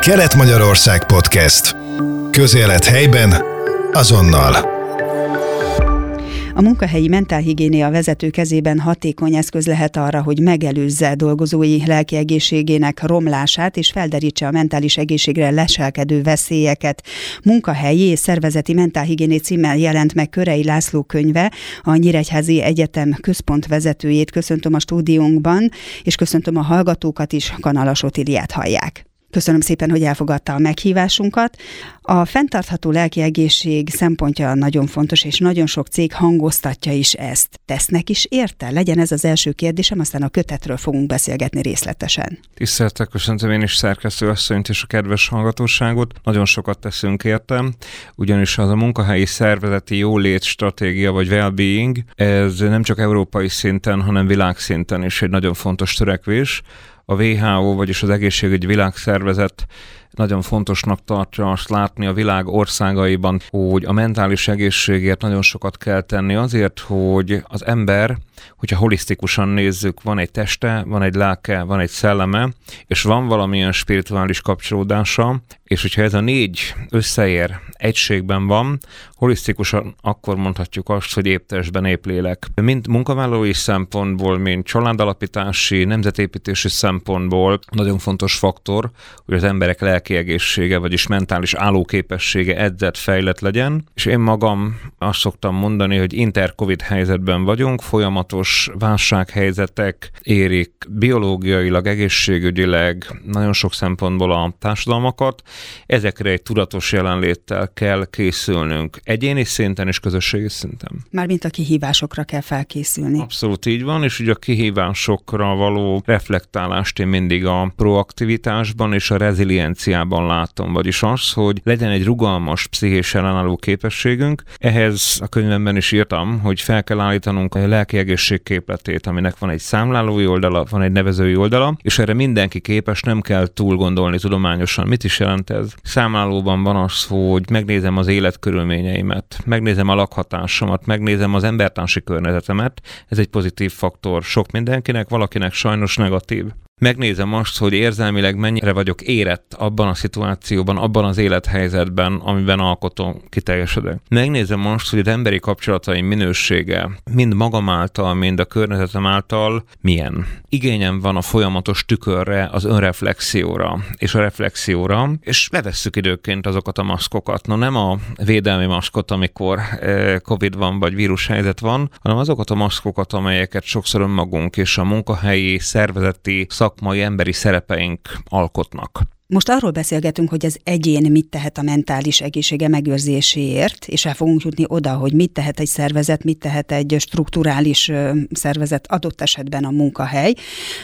Kelet-Magyarország Podcast. Közélet helyben, azonnal. A munkahelyi mentálhigiénia vezető kezében hatékony eszköz lehet arra, hogy megelőzze dolgozói lelki egészségének romlását és felderítse a mentális egészségre leselkedő veszélyeket. Munkahelyi és szervezeti mentálhigiéni címmel jelent meg Körei László könyve, a Nyíregyházi Egyetem központ vezetőjét köszöntöm a stúdiónkban, és köszöntöm a hallgatókat is, Kanalas Otiliát hallják. Köszönöm szépen, hogy elfogadta a meghívásunkat. A fenntartható lelki egészség szempontja nagyon fontos, és nagyon sok cég hangoztatja is ezt. Tesznek is érte? Legyen ez az első kérdésem, aztán a kötetről fogunk beszélgetni részletesen. Tiszteltek, köszöntöm én is szerkesztő asszonyt és a kedves hallgatóságot. Nagyon sokat teszünk értem, ugyanis az a munkahelyi szervezeti jólét stratégia vagy well-being, ez nem csak európai szinten, hanem világszinten is egy nagyon fontos törekvés a WHO, vagyis az Egészségügyi Világszervezet nagyon fontosnak tartja azt látni a világ országaiban, hogy a mentális egészségért nagyon sokat kell tenni azért, hogy az ember, hogyha holisztikusan nézzük, van egy teste, van egy lelke, van egy szelleme, és van valamilyen spirituális kapcsolódása, és hogyha ez a négy összeér, egységben van, holisztikusan akkor mondhatjuk azt, hogy épp testben, épp lélek. Mind munkavállalói szempontból, mint családalapítási, nemzetépítési szempontból nagyon fontos faktor, hogy az emberek lelki egészsége, vagyis mentális állóképessége edzett, fejlett legyen. És én magam azt szoktam mondani, hogy inter-covid helyzetben vagyunk, folyamatos válsághelyzetek érik biológiailag, egészségügyileg, nagyon sok szempontból a társadalmakat. Ezekre egy tudatos jelenléttel kell készülnünk egyéni szinten és közösségi szinten. Mármint a kihívásokra kell felkészülni. Abszolút így van, és ugye a kihívásokra való reflektálást én mindig a proaktivitásban és a rezilienciában látom, vagyis az, hogy legyen egy rugalmas pszichés ellenálló képességünk. Ehhez a könyvemben is írtam, hogy fel kell állítanunk a lelki egészség képletét, aminek van egy számlálói oldala, van egy nevezői oldala, és erre mindenki képes, nem kell túl gondolni tudományosan. Mit is jelent ez? Számlálóban van az, hogy megnézem az életkörülményeimet, megnézem a lakhatásomat, megnézem az embertársi környezetemet. Ez egy pozitív faktor sok mindenkinek, valakinek sajnos negatív megnézem azt, hogy érzelmileg mennyire vagyok érett abban a szituációban, abban az élethelyzetben, amiben alkotom, kiteljesedek. Megnézem azt, hogy az emberi kapcsolataim minősége mind magam által, mind a környezetem által milyen. Igényem van a folyamatos tükörre, az önreflexióra és a reflexióra, és levesszük időként azokat a maszkokat. No nem a védelmi maszkot, amikor eh, Covid van, vagy vírushelyzet van, hanem azokat a maszkokat, amelyeket sokszor önmagunk és a munkahelyi, szervezeti, szak szakmai, emberi szerepeink alkotnak. Most arról beszélgetünk, hogy az egyén mit tehet a mentális egészsége megőrzéséért, és el fogunk jutni oda, hogy mit tehet egy szervezet, mit tehet egy strukturális szervezet, adott esetben a munkahely,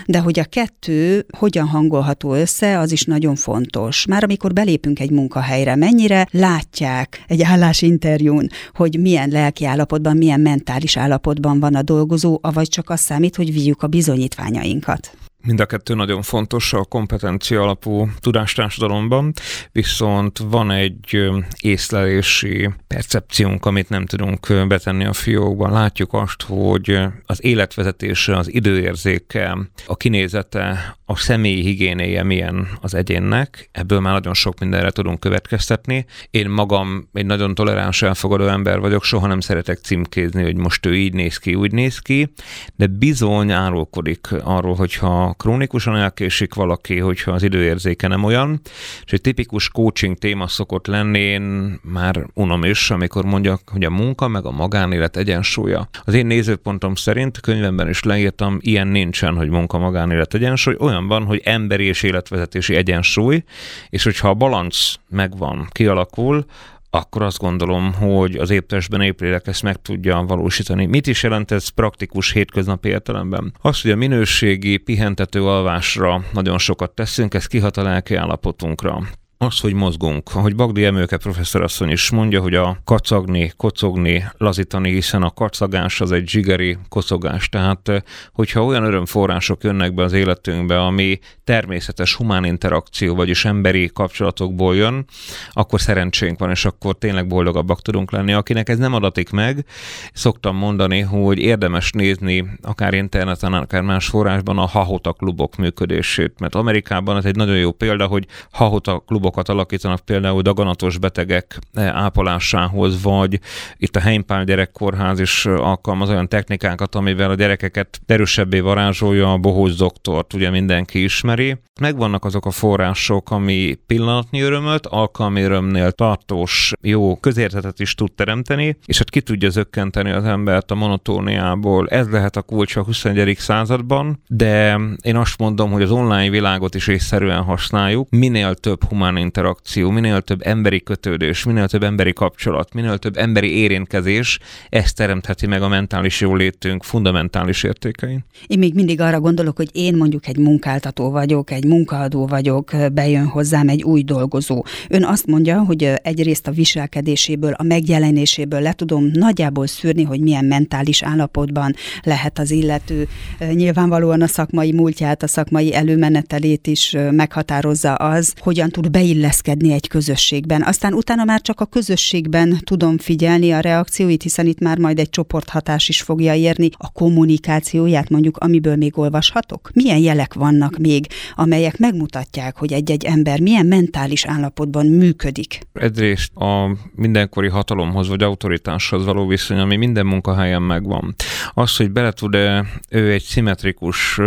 de hogy a kettő hogyan hangolható össze, az is nagyon fontos. Már amikor belépünk egy munkahelyre, mennyire látják egy állásinterjún, hogy milyen lelki állapotban, milyen mentális állapotban van a dolgozó, avagy csak az számít, hogy vigyük a bizonyítványainkat. Mind a kettő nagyon fontos a kompetencia alapú tudástársadalomban, viszont van egy észlelési percepciónk, amit nem tudunk betenni a fiókban. Látjuk azt, hogy az életvezetése, az időérzéke, a kinézete, a személyi higiénéje milyen az egyénnek, ebből már nagyon sok mindenre tudunk következtetni. Én magam egy nagyon toleráns, elfogadó ember vagyok, soha nem szeretek címkézni, hogy most ő így néz ki, úgy néz ki, de bizony árulkodik arról, hogyha krónikusan elkésik valaki, hogyha az időérzéke nem olyan, és egy tipikus coaching téma szokott lenni, én már unom is, amikor mondjak, hogy a munka meg a magánélet egyensúlya. Az én nézőpontom szerint, könyvemben is leírtam, ilyen nincsen, hogy munka-magánélet egyensúly, olyan van, hogy emberi és életvezetési egyensúly, és hogyha a balansz megvan, kialakul, akkor azt gondolom, hogy az éptestben éplélek ezt meg tudja valósítani. Mit is jelent ez praktikus hétköznapi értelemben? Az, hogy a minőségi pihentető alvásra nagyon sokat teszünk, ez kihat a lelki állapotunkra az, hogy mozgunk. Ahogy Bagdi Emőke professzorasszony is mondja, hogy a kacagni, kocogni, lazítani, hiszen a kacagás az egy zsigeri kocogás. Tehát, hogyha olyan örömforrások jönnek be az életünkbe, ami természetes humán interakció, vagyis emberi kapcsolatokból jön, akkor szerencsénk van, és akkor tényleg boldogabbak tudunk lenni. Akinek ez nem adatik meg, szoktam mondani, hogy érdemes nézni akár interneten, akár más forrásban a hahota klubok működését, mert Amerikában ez egy nagyon jó példa, hogy hahota klubokat alakítanak például daganatos betegek ápolásához, vagy itt a Heimpál gyerekkórház is alkalmaz olyan technikákat, amivel a gyerekeket erősebbé varázsolja a bohóz doktort, ugye mindenki ismeri. Megvannak azok a források, ami pillanatnyi örömöt, alkalmi örömnél tartós, jó közértetet is tud teremteni, és hát ki tudja zökkenteni az embert a monotóniából. Ez lehet a kulcs a 21. században, de én azt mondom, hogy az online világot is észszerűen használjuk. Minél több humán interakció, minél több emberi kötődés, minél több emberi kapcsolat, minél több emberi érintkezés, ez teremtheti meg a mentális jólétünk fundamentális értékein. Én még mindig arra gondolok, hogy én mondjuk egy munkáltató vagyok, egy munkaadó vagyok, bejön hozzám egy új dolgozó. Ön azt mondja, hogy egyrészt a viselkedéséből, a megjelenéséből le tudom nagyjából szűrni, hogy milyen mentális állapotban lehet az illető. Nyilvánvalóan a szakmai múltját, a szakmai előmenetelét is meghatározza az, hogyan tud beilleszkedni egy közösségben. Aztán utána már csak a közösségben tudom figyelni a reakcióit, hiszen itt már majd egy csoporthatás is fogja érni a kommunikációját, mondjuk amiből még olvashatok. Milyen jelek vannak még, amelyek megmutatják, hogy egy-egy ember milyen mentális állapotban működik? Egyrészt a mindenkori hatalomhoz vagy autoritáshoz való viszony, ami minden munkahelyen megvan. Az, hogy bele tud-e ő egy szimmetrikus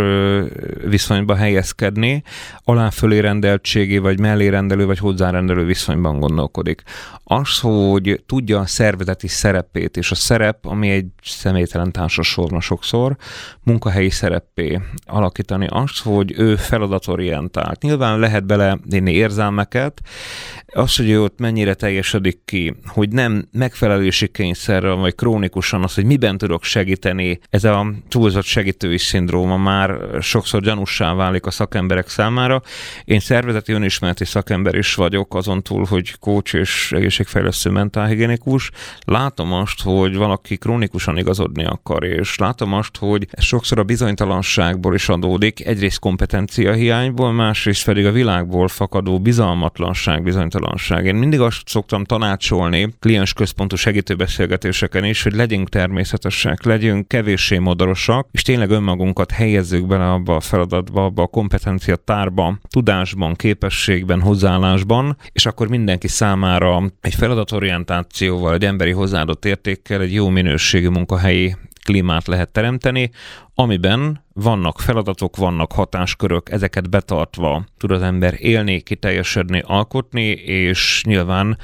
viszonyba helyezkedni, aláfölé rendeltségi, vagy mellérendelő, vagy hozzárendelő viszonyban gondolkodik. Az, hogy tudja a szervezeti szerepét, és a szerep, ami egy személytelen társasorna sokszor, munkahelyi szerepé alakítani azt, hogy ő feladatorientált. Nyilván lehet bele érzelmeket, az, hogy ott mennyire teljesedik ki, hogy nem megfelelési kényszerrel, vagy krónikusan az, hogy miben tudok segíteni, ez a túlzott segítői szindróma már sokszor gyanussá válik a szakemberek számára. Én szervezeti önismereti szakember is vagyok, azon túl, hogy coach és egészségfejlesztő mentálhigiénikus. Látom azt, hogy valaki krónikusan igazodni akar, és látom azt, hogy sokszor a bizonytalanságból is adódik, egyrészt kompetencia hiányból, másrészt pedig a világból fakadó bizalmatlanság, bizonytalanság. Én mindig azt szoktam tanácsolni kliens központú segítőbeszélgetéseken is, hogy legyünk természetesek, legyünk kevéssé modorosak, és tényleg önmagunkat helyezzük bele abba a feladatba, abba a kompetencia tárba, tudásban, képességben, hozzáállásban, és akkor mindenki számára egy feladatorientációval, egy emberi hozzáadott értékkel, egy jó minőségű munkahelyi klímát lehet teremteni, amiben vannak feladatok, vannak hatáskörök, ezeket betartva tud az ember élni, kiteljesedni, alkotni, és nyilván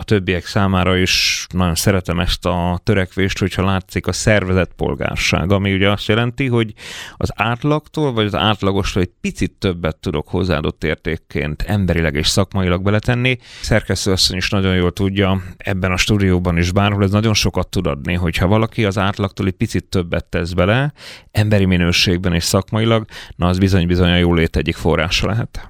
a többiek számára is nagyon szeretem ezt a törekvést, hogyha látszik a szervezett polgárság, ami ugye azt jelenti, hogy az átlagtól, vagy az átlagostól egy picit többet tudok hozzáadott értékként emberileg és szakmailag beletenni. Szerkesztő asszony is nagyon jól tudja, ebben a stúdióban is bárhol ez nagyon sokat tud adni, hogyha valaki az átlagtól egy picit többet tesz bele, emberi minőségben és szakmailag, na az bizony-bizony a jólét egyik forrása lehet.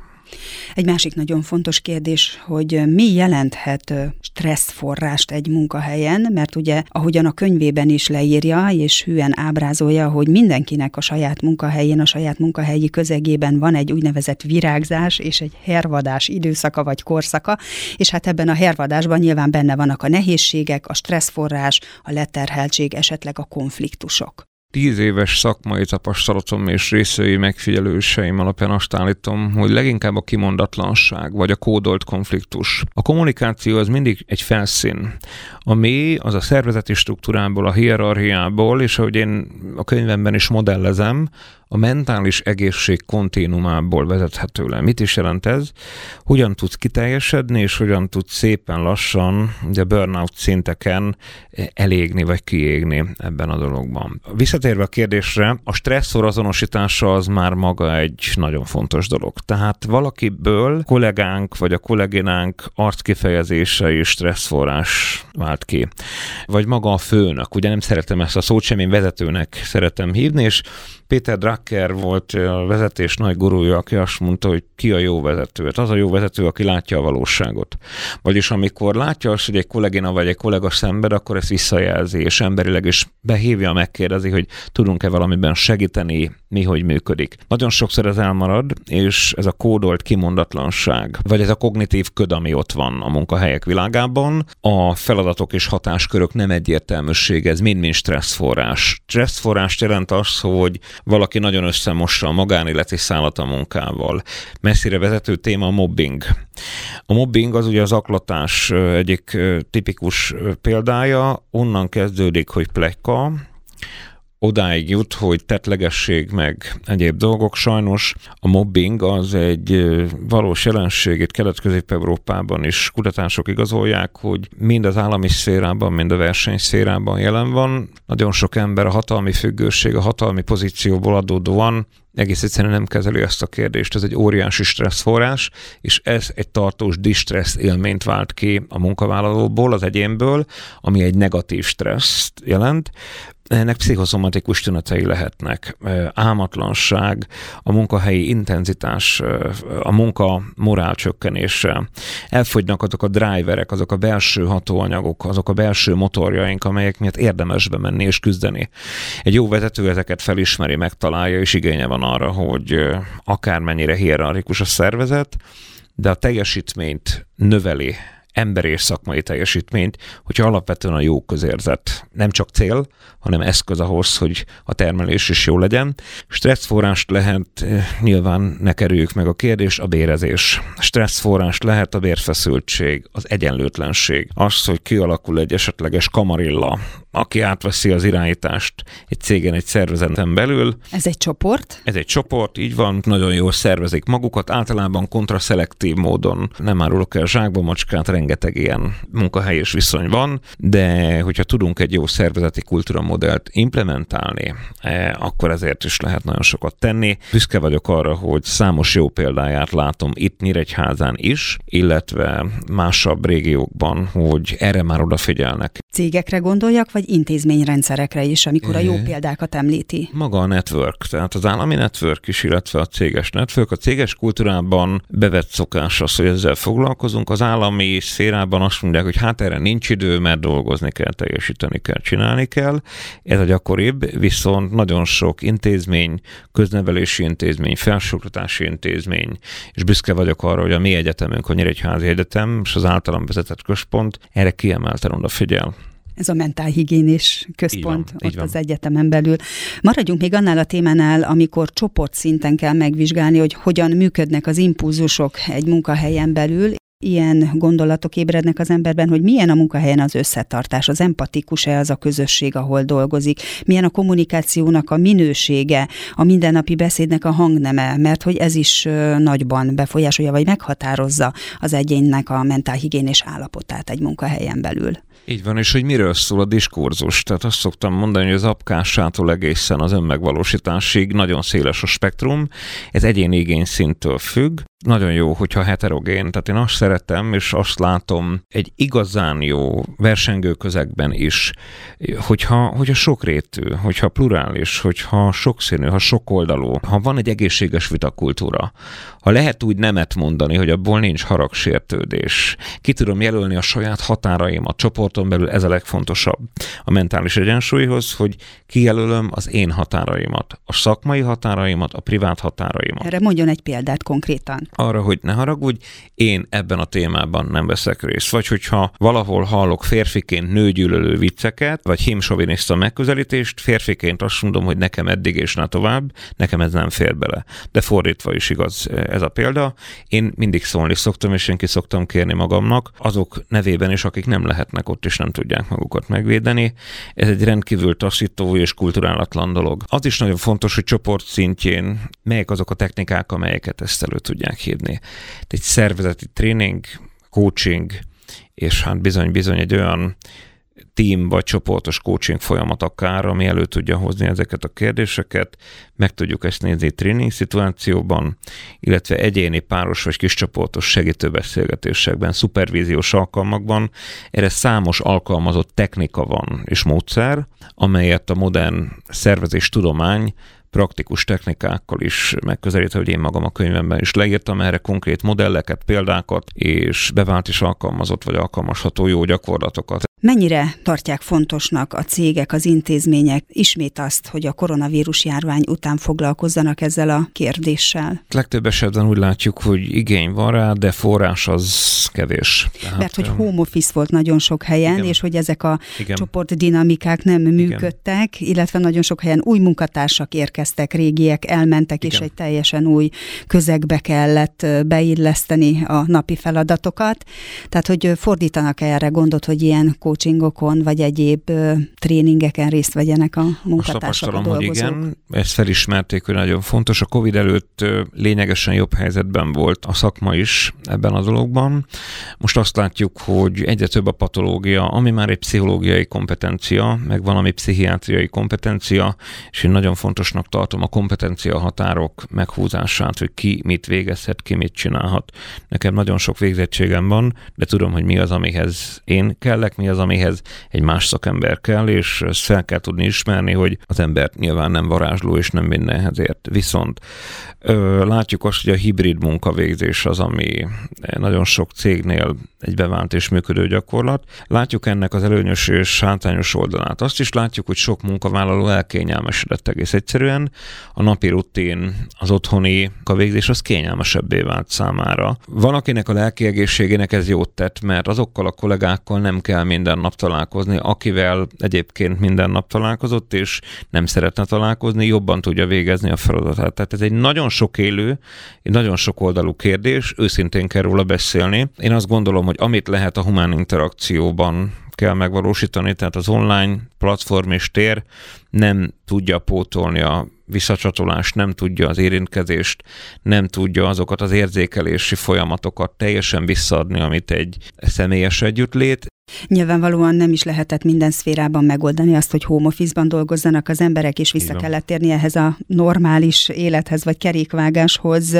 Egy másik nagyon fontos kérdés, hogy mi jelenthet stresszforrást egy munkahelyen, mert ugye ahogyan a könyvében is leírja, és hűen ábrázolja, hogy mindenkinek a saját munkahelyén, a saját munkahelyi közegében van egy úgynevezett virágzás és egy hervadás időszaka vagy korszaka, és hát ebben a hervadásban nyilván benne vannak a nehézségek, a stresszforrás, a leterheltség, esetleg a konfliktusok. Tíz éves szakmai tapasztalatom és részői megfigyelőseim alapján azt állítom, hogy leginkább a kimondatlanság vagy a kódolt konfliktus. A kommunikáció az mindig egy felszín. A mély az a szervezeti struktúrából, a hierarchiából, és ahogy én a könyvemben is modellezem, a mentális egészség konténumából vezethető le. Mit is jelent ez? Hogyan tudsz kiteljesedni, és hogyan tudsz szépen lassan, ugye burnout szinteken elégni vagy kiégni ebben a dologban. Visszatérve a kérdésre, a stresszor azonosítása az már maga egy nagyon fontos dolog. Tehát valakiből kollégánk vagy a kolléginánk arckifejezése és stresszforrás vált ki. Vagy maga a főnök, ugye nem szeretem ezt a szót sem, én vezetőnek szeretem hívni, és Péter Drak Drucker volt a vezetés nagy gurúja, aki azt mondta, hogy ki a jó vezető. Hát az a jó vezető, aki látja a valóságot. Vagyis amikor látja azt, hogy egy kollégina vagy egy kollega szenved, akkor ezt visszajelzi, és emberileg is behívja, megkérdezi, hogy tudunk-e valamiben segíteni, mi hogy működik. Nagyon sokszor ez elmarad, és ez a kódolt kimondatlanság, vagy ez a kognitív köd, ami ott van a munkahelyek világában, a feladatok és hatáskörök nem egyértelműség, ez mind-mind stresszforrás. Stresszforrás jelent az, hogy valaki nagyon összemossa a magánéleti szállat a munkával. Messzire vezető téma a mobbing. A mobbing az ugye az aklatás egyik tipikus példája, onnan kezdődik, hogy plekka, odáig jut, hogy tetlegesség meg egyéb dolgok. Sajnos a mobbing az egy valós jelenség itt Kelet-Közép-Európában is kutatások igazolják, hogy mind az állami szférában, mind a versenyszférában jelen van. Nagyon sok ember a hatalmi függőség, a hatalmi pozícióból adódóan egész egyszerűen nem kezeli ezt a kérdést. Ez egy óriási stresszforrás, és ez egy tartós distressz élményt vált ki a munkavállalóból, az egyénből, ami egy negatív stresszt jelent ennek pszichoszomatikus tünetei lehetnek. Álmatlanság, a munkahelyi intenzitás, a munka morál csökkenése. Elfogynak azok a driverek, azok a belső hatóanyagok, azok a belső motorjaink, amelyek miatt érdemes bemenni és küzdeni. Egy jó vezető ezeket felismeri, megtalálja, és igénye van arra, hogy akármennyire hierarchikus a szervezet, de a teljesítményt növeli emberi és szakmai teljesítményt, hogyha alapvetően a jó közérzet nem csak cél, hanem eszköz ahhoz, hogy a termelés is jó legyen. Stresszforrást lehet, eh, nyilván ne kerüljük meg a kérdés, a bérezés. Stresszforrást lehet a bérfeszültség, az egyenlőtlenség, az, hogy kialakul egy esetleges kamarilla, aki átveszi az irányítást egy cégen, egy szervezeten belül. Ez egy csoport? Ez egy csoport, így van, nagyon jól szervezik magukat, általában kontraszelektív módon. Nem árulok el zsákba macskát, rengeteg ilyen munkahelyes viszony van, de hogyha tudunk egy jó szervezeti kultúramodellt implementálni, eh, akkor ezért is lehet nagyon sokat tenni. Büszke vagyok arra, hogy számos jó példáját látom itt Nyíregyházán is, illetve másabb régiókban, hogy erre már odafigyelnek. Cégekre gondoljak, vagy intézményrendszerekre is, amikor a jó példákat említi? Maga a network, tehát az állami network is, illetve a céges network. A céges kultúrában bevett szokás az, hogy ezzel foglalkozunk. Az állami szférában azt mondják, hogy hát erre nincs idő, mert dolgozni kell, teljesíteni kell, csinálni kell. Ez a gyakoribb, viszont nagyon sok intézmény, köznevelési intézmény, felsőoktatási intézmény, és büszke vagyok arra, hogy a mi egyetemünk, a Nyíregyházi Egyetem és az általam vezetett központ erre kiemelten odafigyel ez a mentálhigiénés központ így van, ott van. az egyetemen belül. Maradjunk még annál a témánál, amikor csoport szinten kell megvizsgálni, hogy hogyan működnek az impulzusok egy munkahelyen belül, ilyen gondolatok ébrednek az emberben, hogy milyen a munkahelyen az összetartás, az empatikus-e az a közösség, ahol dolgozik, milyen a kommunikációnak a minősége, a mindennapi beszédnek a hangneme, mert hogy ez is nagyban befolyásolja, vagy meghatározza az egyénnek a mentálhigiénés állapotát egy munkahelyen belül. Így van, és hogy miről szól a diskurzus. Tehát azt szoktam mondani, hogy az apkásától egészen az önmegvalósításig nagyon széles a spektrum, ez egyéni igényszintől függ, nagyon jó, hogyha heterogén. Tehát én azt szeretem, és azt látom egy igazán jó versengő közegben is, hogyha, hogyha sokrétű, hogyha plurális, hogyha sokszínű, ha sokoldalú, ha van egy egészséges vitakultúra, ha lehet úgy nemet mondani, hogy abból nincs haragsértődés, ki tudom jelölni a saját határaimat, csoporton belül ez a legfontosabb a mentális egyensúlyhoz, hogy kijelölöm az én határaimat, a szakmai határaimat, a privát határaimat. Erre mondjon egy példát konkrétan arra, hogy ne haragudj, én ebben a témában nem veszek részt. Vagy hogyha valahol hallok férfiként nőgyűlölő vicceket, vagy himsoviniszta megközelítést, férfiként azt mondom, hogy nekem eddig és ne tovább, nekem ez nem fér bele. De fordítva is igaz ez a példa. Én mindig szólni szoktam, és én ki szoktam kérni magamnak, azok nevében is, akik nem lehetnek ott, és nem tudják magukat megvédeni. Ez egy rendkívül taszító és kulturálatlan dolog. Az is nagyon fontos, hogy csoport szintjén melyek azok a technikák, amelyeket ezt elő tudják hívni. Egy szervezeti tréning, coaching, és hát bizony-bizony egy olyan team vagy csoportos coaching folyamat akár, ami elő tudja hozni ezeket a kérdéseket, meg tudjuk ezt nézni tréning szituációban, illetve egyéni páros vagy kiscsoportos segítőbeszélgetésekben, szupervíziós alkalmakban. Erre számos alkalmazott technika van és módszer, amelyet a modern szervezés tudomány praktikus technikákkal is megközelítve, hogy én magam a könyvemben is leírtam erre konkrét modelleket, példákat, és bevált és alkalmazott vagy alkalmazható jó gyakorlatokat. Mennyire tartják fontosnak a cégek, az intézmények ismét azt, hogy a koronavírus járvány után foglalkozzanak ezzel a kérdéssel? Legtöbb esetben úgy látjuk, hogy igény van rá, de forrás az kevés. Tehát, Mert hogy home office volt nagyon sok helyen, igen. és hogy ezek a igen. csoportdinamikák nem működtek, igen. illetve nagyon sok helyen új munkatársak érkeztek, régiek elmentek, igen. és egy teljesen új közegbe kellett beilleszteni a napi feladatokat. Tehát, hogy fordítanak erre gondot, hogy ilyen coachingokon, vagy egyéb tréningeken részt vegyenek a munkatársak, a hogy igen, ezt felismerték, hogy nagyon fontos. A Covid előtt lényegesen jobb helyzetben volt a szakma is ebben a dologban. Most azt látjuk, hogy egyre több a patológia, ami már egy pszichológiai kompetencia, meg valami pszichiátriai kompetencia, és én nagyon fontosnak tartom a kompetencia határok meghúzását, hogy ki mit végezhet, ki mit csinálhat. Nekem nagyon sok végzettségem van, de tudom, hogy mi az, amihez én kellek, mi az, amihez egy más szakember kell, és ezt fel kell tudni ismerni, hogy az ember nyilván nem varázsló, és nem mindenhez ért. Viszont ö, látjuk azt, hogy a hibrid munkavégzés az, ami nagyon sok cégnél egy bevált és működő gyakorlat. Látjuk ennek az előnyös és hátrányos oldalát. Azt is látjuk, hogy sok munkavállaló elkényelmesedett egész egyszerűen. A napi rutin, az otthoni munkavégzés az kényelmesebbé vált számára. Van, akinek a lelki egészségének ez jót tett, mert azokkal a kollégákkal nem kell minden nap találkozni, akivel egyébként minden nap találkozott, és nem szeretne találkozni, jobban tudja végezni a feladatát. Tehát ez egy nagyon sok élő, egy nagyon sok oldalú kérdés, őszintén kell róla beszélni. Én azt gondolom, hogy amit lehet a humán interakcióban kell megvalósítani, tehát az online platform és tér nem tudja pótolni a visszacsatolást, nem tudja az érintkezést, nem tudja azokat az érzékelési folyamatokat teljesen visszaadni, amit egy személyes együttlét. Nyilvánvalóan nem is lehetett minden szférában megoldani azt, hogy home office-ban dolgozzanak az emberek, és vissza Igen. kellett térni ehhez a normális élethez, vagy kerékvágáshoz.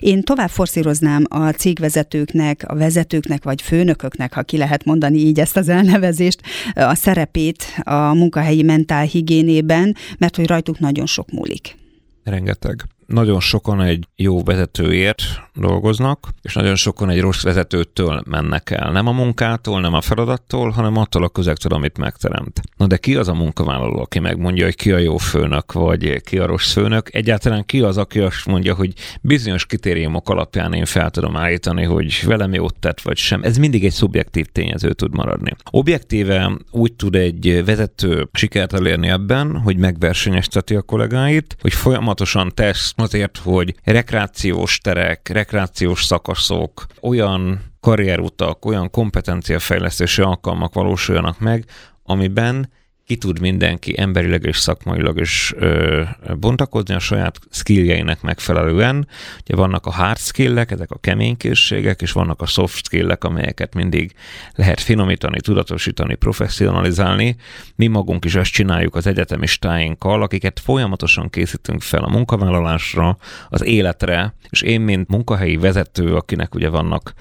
Én tovább forszíroznám a cégvezetőknek, a vezetőknek, vagy főnököknek, ha ki lehet mondani így ezt az elnevezést, a szerepét a munkahelyi mentál higiénében, mert hogy rajtuk nagyon sok múlik. Rengeteg nagyon sokan egy jó vezetőért dolgoznak, és nagyon sokan egy rossz vezetőtől mennek el. Nem a munkától, nem a feladattól, hanem attól a közegtől, amit megteremt. Na de ki az a munkavállaló, aki megmondja, hogy ki a jó főnök, vagy ki a rossz főnök? Egyáltalán ki az, aki azt mondja, hogy bizonyos kritériumok alapján én fel tudom állítani, hogy velem jót tett, vagy sem. Ez mindig egy szubjektív tényező tud maradni. Objektíve úgy tud egy vezető sikert elérni ebben, hogy megversenyezteti a kollégáit, hogy folyamatosan tesz azért, hogy rekreációs terek, rekreációs szakaszok, olyan karrierutak, olyan kompetenciafejlesztési alkalmak valósuljanak meg, amiben ki tud mindenki emberileg és szakmailag is ö, bontakozni a saját skilljeinek megfelelően. Ugye vannak a hard skillek, ezek a kemény készségek, és vannak a soft skillek, amelyeket mindig lehet finomítani, tudatosítani, professzionalizálni. Mi magunk is ezt csináljuk az egyetemistáinkkal, akiket folyamatosan készítünk fel a munkavállalásra, az életre, és én, mint munkahelyi vezető, akinek ugye vannak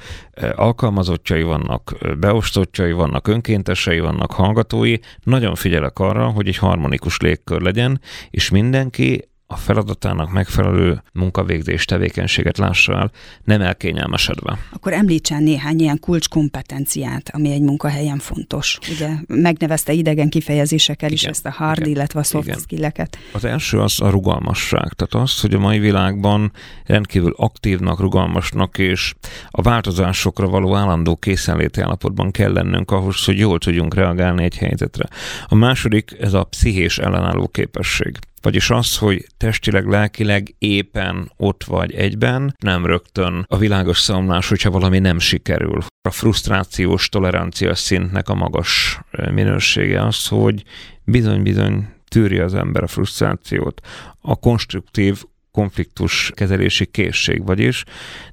alkalmazottjai, vannak beosztottjai, vannak önkéntesei, vannak hallgatói, nagyon figyelem figyelek arra, hogy egy harmonikus légkör legyen, és mindenki a feladatának megfelelő munkavégzés tevékenységet lássa el, nem elkényelmesedve. Akkor említsen néhány ilyen kulcskompetenciát, ami egy munkahelyen fontos. Ugye megnevezte idegen kifejezésekkel is ezt a hard, igen, illetve a soft igen. skilleket. Az első az a rugalmasság. Tehát az, hogy a mai világban rendkívül aktívnak, rugalmasnak és a változásokra való állandó készenléti állapotban kell lennünk ahhoz, hogy jól tudjunk reagálni egy helyzetre. A második, ez a pszichés ellenálló képesség. Vagyis az, hogy testileg, lelkileg éppen ott vagy egyben, nem rögtön a világos számlás, hogyha valami nem sikerül. A frusztrációs tolerancia szintnek a magas minősége az, hogy bizony-bizony tűri az ember a frusztrációt. A konstruktív konfliktus kezelési készség, vagyis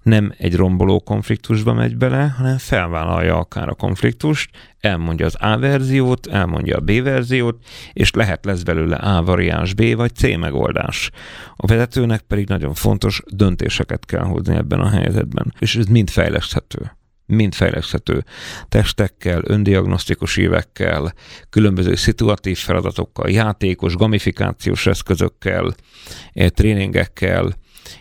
nem egy romboló konfliktusba megy bele, hanem felvállalja akár a konfliktust, elmondja az A verziót, elmondja a B verziót, és lehet lesz belőle A variáns B vagy C megoldás. A vezetőnek pedig nagyon fontos döntéseket kell hozni ebben a helyzetben, és ez mind fejleszthető mind fejleszthető. Testekkel, öndiagnosztikus évekkel, különböző szituatív feladatokkal, játékos, gamifikációs eszközökkel, eh, tréningekkel,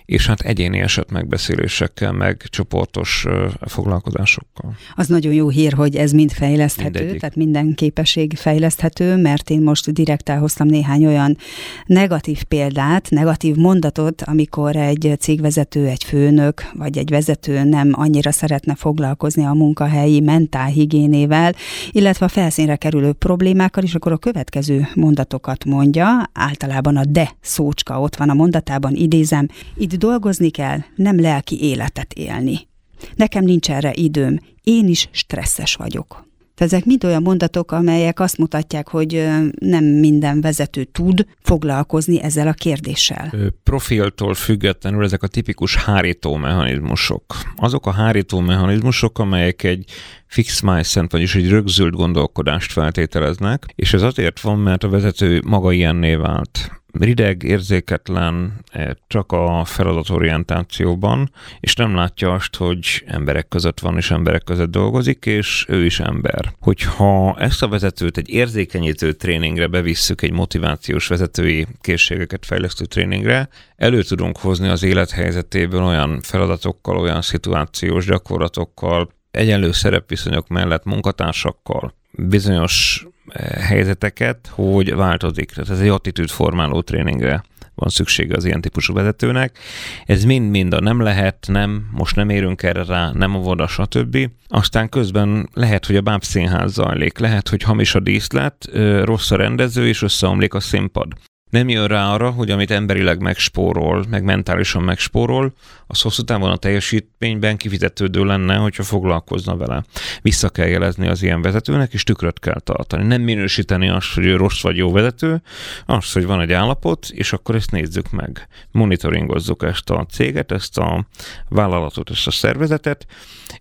és hát egyéni eset megbeszélésekkel, meg csoportos foglalkozásokkal. Az nagyon jó hír, hogy ez mind fejleszthető, Mindegyik. tehát minden képesség fejleszthető, mert én most direkt elhoztam néhány olyan negatív példát, negatív mondatot, amikor egy cégvezető, egy főnök vagy egy vezető nem annyira szeretne foglalkozni a munkahelyi mentálhigiénével, illetve a felszínre kerülő problémákkal, és akkor a következő mondatokat mondja, általában a de szócska ott van a mondatában, idézem, itt dolgozni kell, nem lelki életet élni. Nekem nincs erre időm, én is stresszes vagyok. Tehát ezek mind olyan mondatok, amelyek azt mutatják, hogy nem minden vezető tud foglalkozni ezzel a kérdéssel. Profiltól függetlenül ezek a tipikus hárító mechanizmusok. Azok a hárító mechanizmusok, amelyek egy fix mindset, vagyis egy rögzült gondolkodást feltételeznek, és ez azért van, mert a vezető maga ilyenné vált rideg, érzéketlen, eh, csak a feladatorientációban, és nem látja azt, hogy emberek között van, és emberek között dolgozik, és ő is ember. Hogyha ezt a vezetőt egy érzékenyítő tréningre bevisszük, egy motivációs vezetői készségeket fejlesztő tréningre, elő tudunk hozni az élethelyzetéből olyan feladatokkal, olyan szituációs gyakorlatokkal, egyenlő szerepviszonyok mellett munkatársakkal, bizonyos helyzeteket, hogy változik. Tehát ez egy attitűd formáló tréningre van szüksége az ilyen típusú vezetőnek. Ez mind-mind a nem lehet, nem, most nem érünk erre rá, nem a voda, stb. Aztán közben lehet, hogy a bábszínház zajlik, lehet, hogy hamis a díszlet, rossz a rendező, és összeomlik a színpad nem jön rá arra, hogy amit emberileg megspórol, meg mentálisan megspórol, az hosszú távon a teljesítményben kifizetődő lenne, hogyha foglalkozna vele. Vissza kell jelezni az ilyen vezetőnek, és tükröt kell tartani. Nem minősíteni azt, hogy ő rossz vagy jó vezető, azt, hogy van egy állapot, és akkor ezt nézzük meg. Monitoringozzuk ezt a céget, ezt a vállalatot, ezt a szervezetet,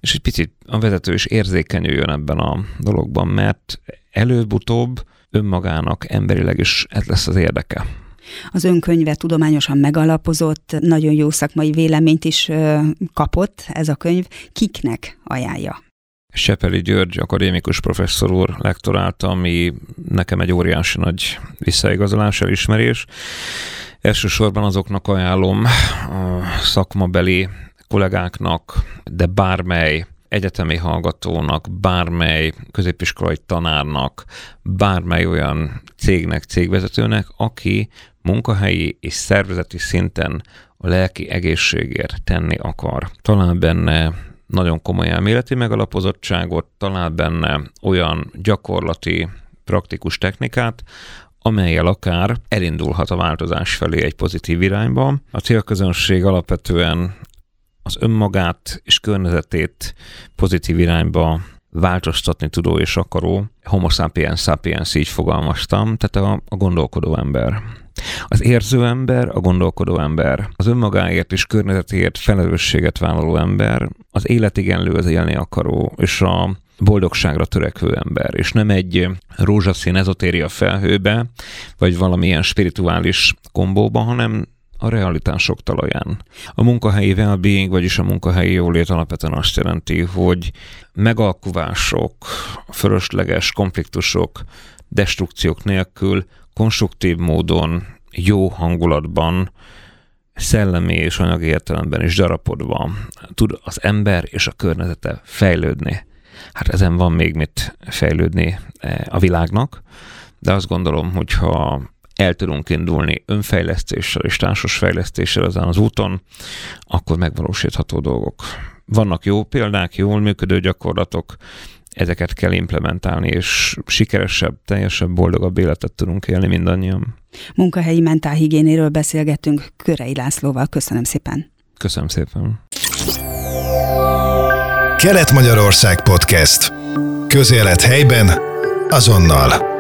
és egy picit a vezető is érzékenyüljön ebben a dologban, mert előbb-utóbb önmagának emberileg is ez lesz az érdeke. Az önkönyve tudományosan megalapozott, nagyon jó szakmai véleményt is kapott ez a könyv. Kiknek ajánlja? Sepeli György akadémikus professzor úr lektorálta, ami nekem egy óriási nagy visszaigazolás, elismerés. Elsősorban azoknak ajánlom a szakmabeli kollégáknak, de bármely egyetemi hallgatónak, bármely középiskolai tanárnak, bármely olyan cégnek, cégvezetőnek, aki munkahelyi és szervezeti szinten a lelki egészségért tenni akar. Talán benne nagyon komoly elméleti megalapozottságot, talál benne olyan gyakorlati, praktikus technikát, amelyel akár elindulhat a változás felé egy pozitív irányba. A célközönség alapvetően az önmagát és környezetét pozitív irányba változtatni tudó és akaró homo sapiens sapiens így fogalmaztam, tehát a, a gondolkodó ember. Az érző ember, a gondolkodó ember, az önmagáért és környezetéért felelősséget vállaló ember, az életigenlő, az élni akaró, és a boldogságra törekvő ember, és nem egy rózsaszín ezotéria felhőbe, vagy valamilyen spirituális kombóba, hanem a realitások talaján. A munkahelyi well-being, vagyis a munkahelyi jólét alapvetően azt jelenti, hogy megalkuvások, fölösleges konfliktusok, destrukciók nélkül konstruktív módon, jó hangulatban, szellemi és anyagi értelemben is darapodva tud az ember és a környezete fejlődni. Hát ezen van még mit fejlődni eh, a világnak, de azt gondolom, hogyha el tudunk indulni önfejlesztéssel és társas fejlesztéssel ezen az úton, akkor megvalósítható dolgok. Vannak jó példák, jól működő gyakorlatok, ezeket kell implementálni, és sikeresebb, teljesebb, boldogabb életet tudunk élni mindannyian. Munkahelyi mentálhigiénéről beszélgettünk Körei Lászlóval. Köszönöm szépen. Köszönöm szépen. Kelet-Magyarország Podcast. Közélet helyben, azonnal.